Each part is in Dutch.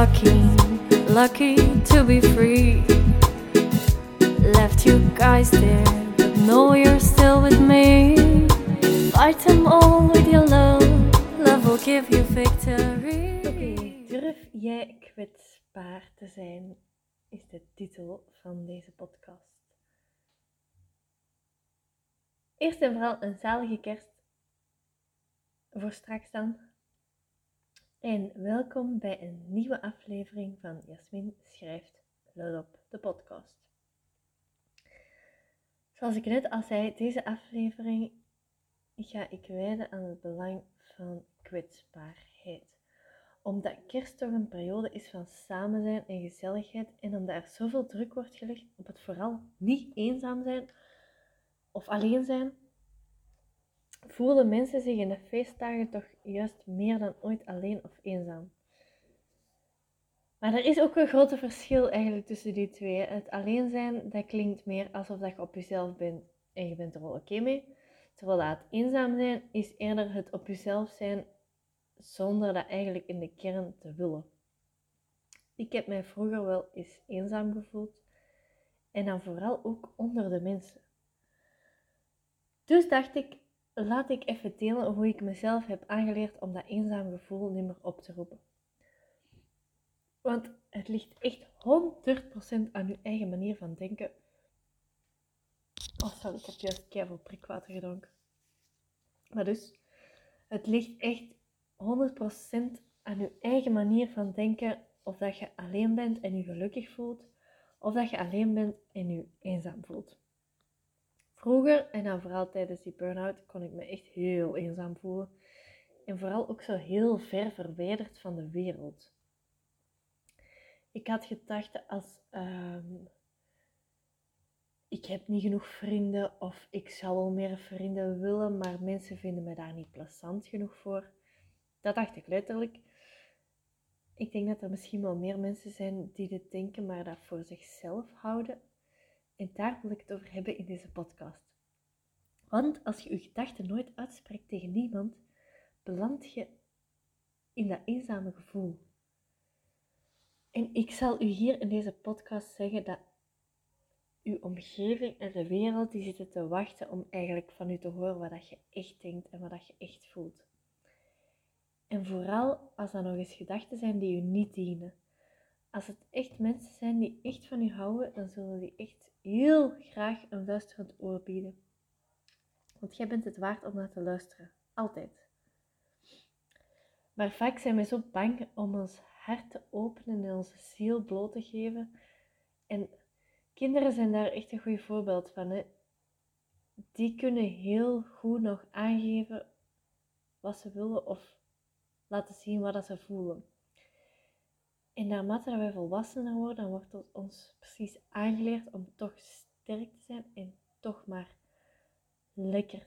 lucky, lucky to be free. Left you guys there, but know you're still with me. Fight them all with your love, love will give you victory. Oké, durf jij kwetsbaar te zijn, is de titel van deze podcast. Eerst en vooral een zalige kerst voor straks dan. En welkom bij een nieuwe aflevering van Jasmin schrijft Lulop, de podcast. Zoals ik net al zei, deze aflevering ga ik wijden aan het belang van kwetsbaarheid. Omdat kerst toch een periode is van samen zijn en gezelligheid en omdat er zoveel druk wordt gelegd op het vooral niet eenzaam zijn of alleen zijn, voelen mensen zich in de feestdagen toch juist meer dan ooit alleen of eenzaam. Maar er is ook een groot verschil eigenlijk tussen die twee. Het alleen zijn, dat klinkt meer alsof dat je op jezelf bent en je bent er wel oké mee. Terwijl dat het eenzaam zijn is eerder het op jezelf zijn zonder dat eigenlijk in de kern te willen. Ik heb mij vroeger wel eens eenzaam gevoeld en dan vooral ook onder de mensen. Dus dacht ik, laat ik even delen hoe ik mezelf heb aangeleerd om dat eenzaam gevoel niet meer op te roepen. Want het ligt echt 100% aan je eigen manier van denken. Oh, sorry, ik heb juist keihard prikwater gedronken. Maar dus, het ligt echt 100% aan je eigen manier van denken of dat je alleen bent en je gelukkig voelt, of dat je alleen bent en je eenzaam voelt. Vroeger, en dan vooral tijdens die burn-out, kon ik me echt heel eenzaam voelen. En vooral ook zo heel ver verwijderd van de wereld. Ik had gedacht als ehm, ik heb niet genoeg vrienden of ik zou wel meer vrienden willen, maar mensen vinden me daar niet plezant genoeg voor. Dat dacht ik letterlijk. Ik denk dat er misschien wel meer mensen zijn die dit denken, maar dat voor zichzelf houden. En daar wil ik het over hebben in deze podcast. Want als je je gedachten nooit uitspreekt tegen niemand, beland je in dat eenzame gevoel. En ik zal u hier in deze podcast zeggen dat uw omgeving en de wereld die zitten te wachten om eigenlijk van u te horen wat dat je echt denkt en wat dat je echt voelt. En vooral als dat nog eens gedachten zijn die u niet dienen. Als het echt mensen zijn die echt van u houden, dan zullen die echt heel graag een luisterend oor bieden. Want jij bent het waard om naar te luisteren. Altijd. Maar vaak zijn we zo bang om ons hart te openen en onze ziel bloot te geven. En kinderen zijn daar echt een goed voorbeeld van. Hè? Die kunnen heel goed nog aangeven wat ze willen of laten zien wat ze voelen. En naarmate wij volwassener worden, dan wordt ons precies aangeleerd om toch sterk te zijn en toch maar lekker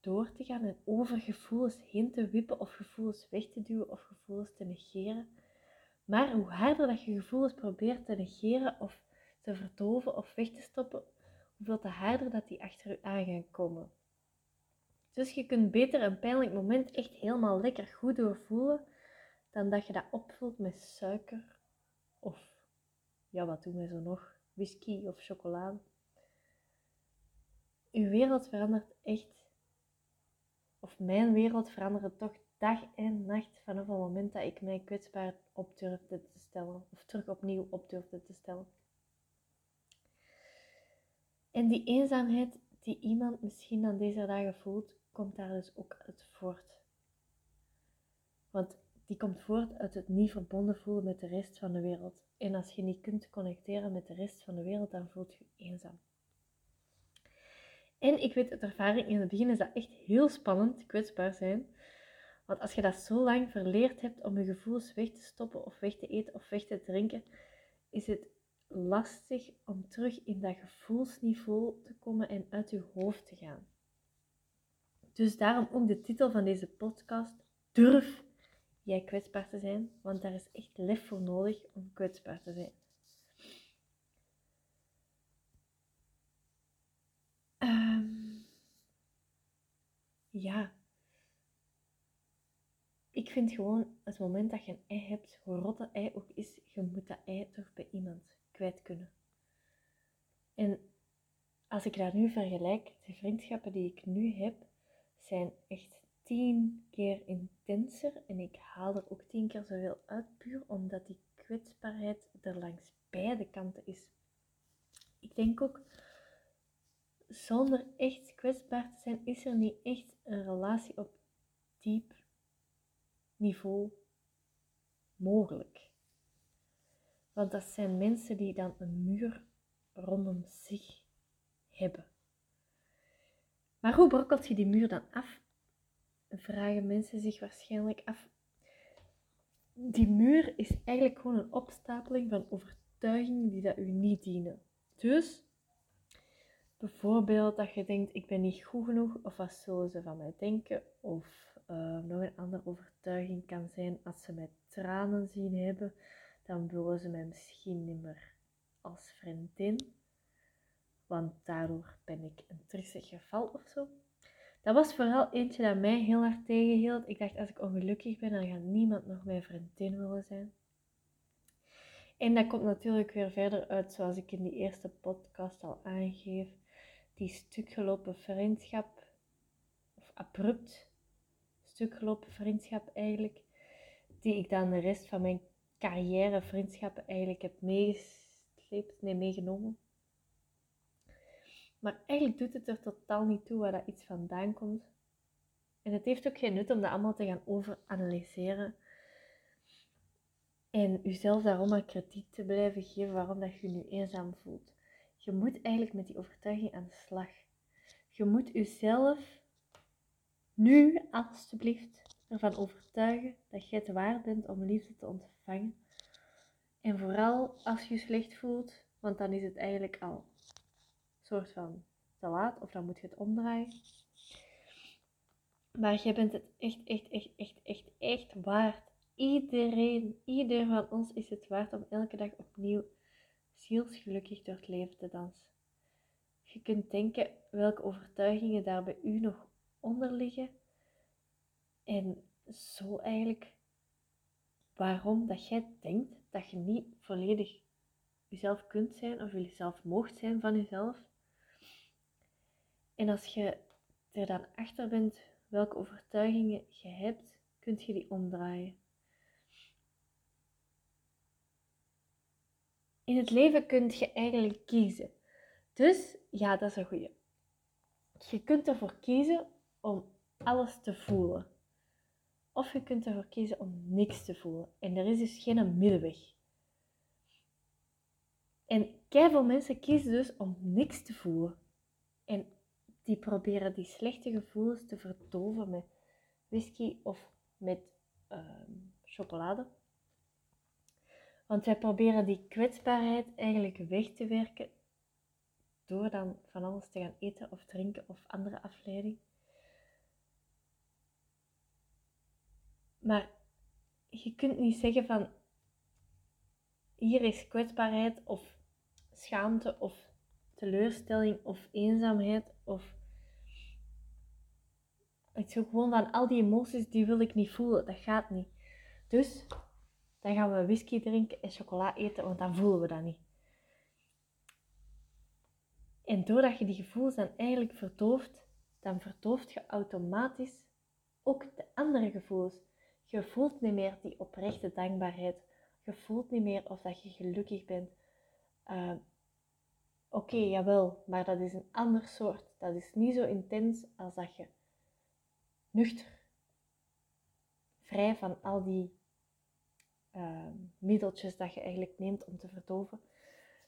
door te gaan en over gevoelens heen te wippen of gevoelens weg te duwen of gevoelens te negeren. Maar hoe harder dat je gevoelens probeert te negeren of te verdoven of weg te stoppen, hoeveel te harder dat die achter je aan gaan komen. Dus je kunt beter een pijnlijk moment echt helemaal lekker goed doorvoelen, dan dat je dat opvult met suiker of, ja wat doen wij zo nog, whisky of chocolade. Uw wereld verandert echt, of mijn wereld veranderde toch dag en nacht vanaf het moment dat ik mij kwetsbaar op durfde te stellen, of terug opnieuw op durfde te stellen. En die eenzaamheid die iemand misschien aan deze dagen voelt, komt daar dus ook uit voort. Want die komt voort uit het niet verbonden voelen met de rest van de wereld. En als je niet kunt connecteren met de rest van de wereld, dan voelt je eenzaam. En ik weet uit ervaring, in het begin is dat echt heel spannend, kwetsbaar zijn. Want als je dat zo lang verleerd hebt om je gevoelens weg te stoppen of weg te eten of weg te drinken, is het lastig om terug in dat gevoelsniveau te komen en uit je hoofd te gaan. Dus daarom ook de titel van deze podcast: Durf jij kwetsbaar te zijn, want daar is echt lef voor nodig om kwetsbaar te zijn. ja, ik vind gewoon, het moment dat je een ei hebt, hoe rot dat ei ook is, je moet dat ei toch bij iemand kwijt kunnen. En als ik dat nu vergelijk, de vriendschappen die ik nu heb, zijn echt tien keer intenser. En ik haal er ook tien keer zoveel uit, puur omdat die kwetsbaarheid er langs beide kanten is. Ik denk ook, zonder echt kwetsbaar te zijn, is er niet echt een relatie op diep niveau mogelijk. Want dat zijn mensen die dan een muur rondom zich hebben. Maar hoe brokkelt je die muur dan af? Vragen mensen zich waarschijnlijk af. Die muur is eigenlijk gewoon een opstapeling van overtuigingen die dat u niet dienen. Dus, bijvoorbeeld dat je denkt, ik ben niet goed genoeg, of wat zullen ze van mij denken, of uh, nog een andere overtuiging kan zijn, als ze mij tranen zien hebben, dan willen ze mij misschien niet meer als vriendin, want daardoor ben ik een trissig geval of zo. Dat was vooral eentje dat mij heel hard tegenhield. Ik dacht, als ik ongelukkig ben, dan gaat niemand nog mijn vriendin willen zijn. En dat komt natuurlijk weer verder uit, zoals ik in die eerste podcast al aangeef, die stukgelopen vriendschap, of abrupt stukgelopen vriendschap eigenlijk, die ik dan de rest van mijn carrière vriendschappen eigenlijk heb meegesleept, nee, meegenomen. Maar eigenlijk doet het er totaal niet toe waar dat iets vandaan komt. En het heeft ook geen nut om dat allemaal te gaan overanalyseren. En jezelf daarom maar krediet te blijven geven waarom dat je je nu eenzaam voelt. Je moet eigenlijk met die overtuiging aan de slag. Je moet jezelf nu alstublieft ervan overtuigen dat jij het waard bent om liefde te ontvangen. En vooral als je je slecht voelt, want dan is het eigenlijk al soort van te laat of dan moet je het omdraaien. Maar jij bent het echt, echt, echt, echt, echt, echt waard. Iedereen, ieder van ons is het waard om elke dag opnieuw zielsgelukkig door het leven te dansen. Je kunt denken welke overtuigingen daar bij u nog onder liggen. En zo eigenlijk waarom dat jij denkt dat je niet volledig jezelf kunt zijn of jezelf moogt zijn van jezelf. En als je er dan achter bent welke overtuigingen je hebt, kunt je die omdraaien. In het leven kun je eigenlijk kiezen. Dus ja, dat is een goeie. Je kunt ervoor kiezen om alles te voelen. Of je kunt ervoor kiezen om niks te voelen. En er is dus geen middenweg. En veel mensen kiezen dus om niks te voelen. En die proberen die slechte gevoelens te verdoven met whisky of met ehm, chocolade. Want wij proberen die kwetsbaarheid eigenlijk weg te werken door dan van alles te gaan eten of drinken of andere afleiding. Maar je kunt niet zeggen van hier is kwetsbaarheid of schaamte of teleurstelling of eenzaamheid of het is gewoon van al die emoties die wil ik niet voelen. Dat gaat niet. Dus dan gaan we whisky drinken en chocola eten, want dan voelen we dat niet. En doordat je die gevoelens dan eigenlijk verdooft, dan verdooft je automatisch ook de andere gevoelens. Je voelt niet meer die oprechte dankbaarheid. Je voelt niet meer of dat je gelukkig bent. Uh, Oké, jawel, maar dat is een ander soort. Dat is niet zo intens als dat je nuchter, vrij van al die uh, middeltjes dat je eigenlijk neemt om te verdoven.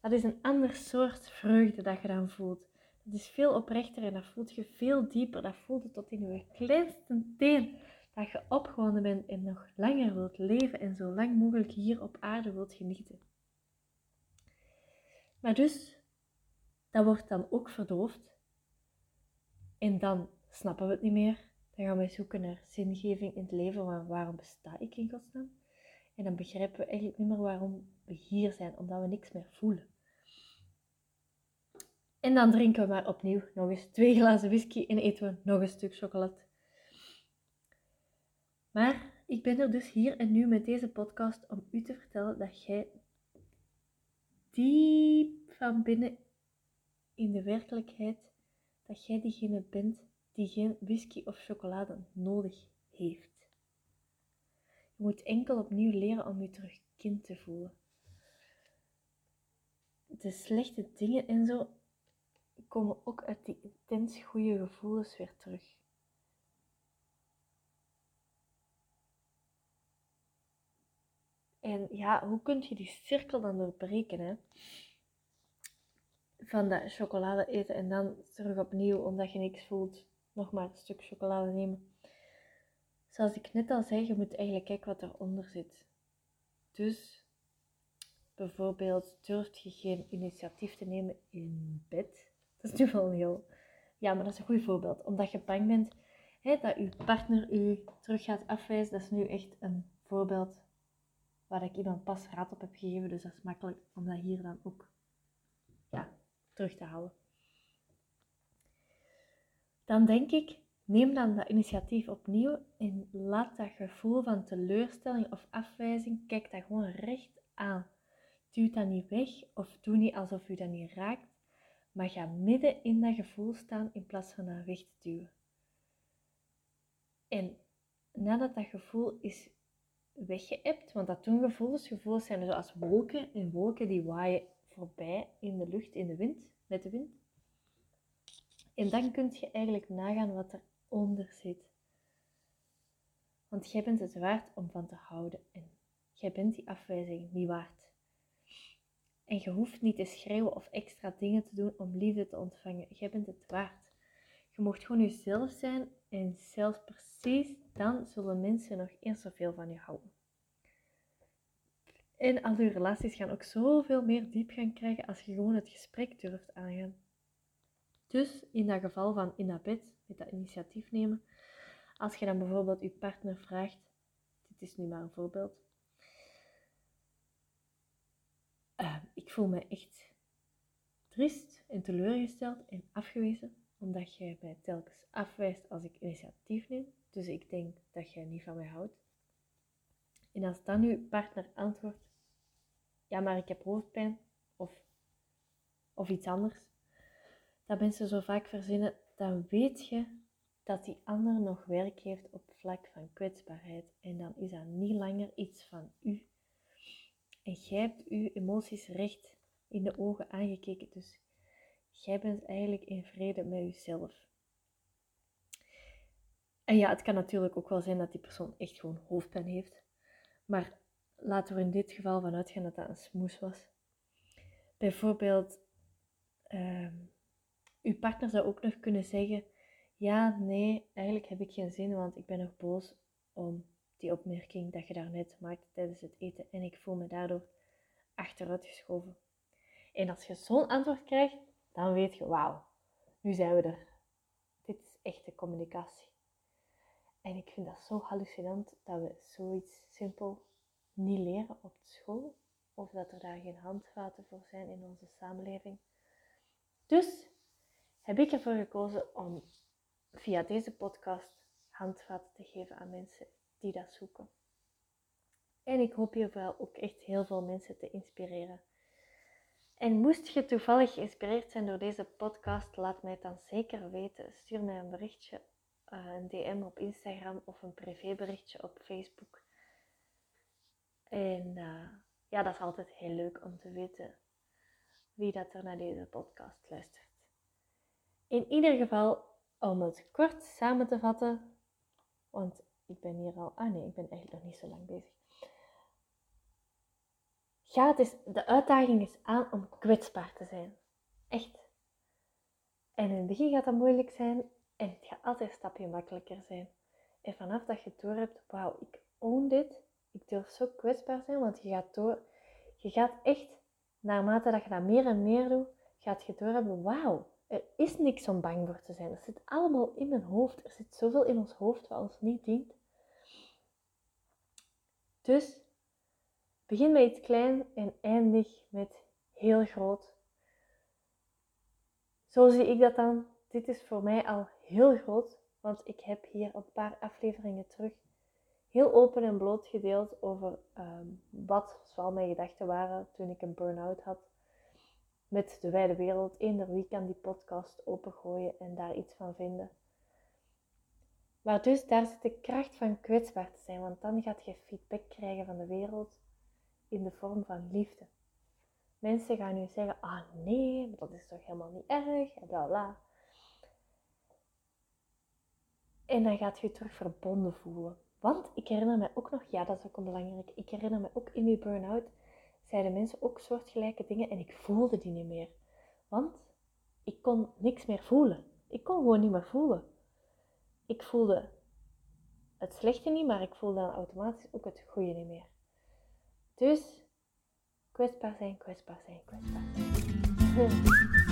Dat is een ander soort vreugde dat je dan voelt. Dat is veel oprechter en dat voelt je veel dieper. Dat voelt je tot in je kleinste teen dat je opgewonden bent en nog langer wilt leven en zo lang mogelijk hier op aarde wilt genieten. Maar dus, dat wordt dan ook verdoofd. En dan snappen we het niet meer. Dan gaan we zoeken naar zingeving in het leven. Maar waarom besta ik in godsnaam? En dan begrijpen we eigenlijk niet meer waarom we hier zijn, omdat we niks meer voelen. En dan drinken we maar opnieuw nog eens twee glazen whisky en eten we nog een stuk chocolade. Maar ik ben er dus hier en nu met deze podcast om u te vertellen dat jij diep van binnen in de werkelijkheid, dat jij diegene bent die geen whisky of chocolade nodig heeft. Je moet enkel opnieuw leren om je terug kind te voelen. De slechte dingen en zo komen ook uit die intens goede gevoelens weer terug. En ja, hoe kun je die cirkel dan doorbreken? Hè? Van dat chocolade eten en dan terug opnieuw, omdat je niks voelt, nog maar een stuk chocolade nemen. Zoals ik net al zei, je moet eigenlijk kijken wat eronder zit. Dus bijvoorbeeld durft je geen initiatief te nemen in bed. Dat is nu wel heel... Ja, maar dat is een goed voorbeeld. Omdat je bang bent hè, dat je partner u terug gaat afwijzen. Dat is nu echt een voorbeeld waar ik iemand pas raad op heb gegeven. Dus dat is makkelijk om dat hier dan ook ja, terug te halen. Dan denk ik, neem dan dat initiatief opnieuw en laat dat gevoel van teleurstelling of afwijzing, kijk dat gewoon recht aan. Duw dat niet weg of doe niet alsof u dat niet raakt, maar ga midden in dat gevoel staan in plaats van dat weg te duwen. En nadat dat gevoel is weggeëpt, want dat doen gevoelens. Gevoelens zijn zoals wolken en wolken die waaien voorbij in de lucht, in de wind, met de wind. En dan kun je eigenlijk nagaan wat eronder zit. Want jij bent het waard om van te houden en jij bent die afwijzing niet waard. En je hoeft niet te schreeuwen of extra dingen te doen om liefde te ontvangen. Jij bent het waard. Je mocht gewoon jezelf zijn en zelfs precies dan zullen mensen nog eens zoveel van je houden. En al je relaties gaan ook zoveel meer diep gaan krijgen als je gewoon het gesprek durft aangaan. Dus in dat geval van in dat met dat initiatief nemen, als je dan bijvoorbeeld je partner vraagt, dit is nu maar een voorbeeld, uh, ik voel me echt triest en teleurgesteld en afgewezen omdat jij mij telkens afwijst als ik initiatief neem. Dus ik denk dat jij niet van mij houdt. En als dan uw partner antwoordt, ja, maar ik heb hoofdpijn of, of iets anders, dat mensen zo vaak verzinnen, dan weet je dat die ander nog werk heeft op vlak van kwetsbaarheid. En dan is dat niet langer iets van u. En jij hebt uw emoties recht in de ogen aangekeken. Dus Jij bent eigenlijk in vrede met jezelf. En ja, het kan natuurlijk ook wel zijn dat die persoon echt gewoon hoofdpijn heeft. Maar laten we in dit geval vanuit gaan dat dat een smoes was. Bijvoorbeeld, uh, uw partner zou ook nog kunnen zeggen: Ja, nee, eigenlijk heb ik geen zin, want ik ben nog boos om die opmerking dat je daarnet maakte tijdens het eten en ik voel me daardoor achteruitgeschoven. En als je zo'n antwoord krijgt, dan weet je, wauw, nu zijn we er. Dit is echte communicatie. En ik vind dat zo hallucinant dat we zoiets simpel niet leren op school. Of dat er daar geen handvaten voor zijn in onze samenleving. Dus heb ik ervoor gekozen om via deze podcast handvaten te geven aan mensen die dat zoeken. En ik hoop hier vooral ook echt heel veel mensen te inspireren en moest je toevallig geïnspireerd zijn door deze podcast, laat mij het dan zeker weten. Stuur mij een berichtje, eh, een DM op Instagram of een privéberichtje op Facebook. En uh, ja, dat is altijd heel leuk om te weten wie dat er naar deze podcast luistert. In ieder geval, om het kort samen te vatten, want ik ben hier al, ah nee, ik ben eigenlijk nog niet zo lang bezig. Ga het is, de uitdaging is aan om kwetsbaar te zijn. Echt. En in het begin gaat dat moeilijk zijn en het gaat altijd een stapje makkelijker zijn. En vanaf dat je door hebt, wauw, ik own dit, ik durf zo kwetsbaar zijn, want je gaat door, je gaat echt, naarmate dat je dat meer en meer doet, gaat je door hebben, wauw, er is niks om bang voor te zijn. Er zit allemaal in mijn hoofd. Er zit zoveel in ons hoofd wat ons niet dient. Dus Begin met iets klein en eindig met heel groot. Zo zie ik dat dan. Dit is voor mij al heel groot, want ik heb hier een paar afleveringen terug heel open en bloot gedeeld over ehm, wat zoal mijn gedachten waren toen ik een burn-out had. Met de wijde wereld. Eender wie kan die podcast opengooien en daar iets van vinden. Maar dus daar zit de kracht van kwetsbaar te zijn, want dan gaat je feedback krijgen van de wereld in de vorm van liefde. Mensen gaan nu zeggen, ah nee, dat is toch helemaal niet erg, en bla bla. En dan gaat je je terug verbonden voelen. Want ik herinner me ook nog, ja dat is ook belangrijk, ik herinner me ook in die burn-out zeiden mensen ook soortgelijke dingen en ik voelde die niet meer. Want ik kon niks meer voelen. Ik kon gewoon niet meer voelen. Ik voelde het slechte niet, maar ik voelde dan automatisch ook het goede niet meer. Dus kwetsbaar zijn, kwetsbaar zijn, kwetsbaar zijn.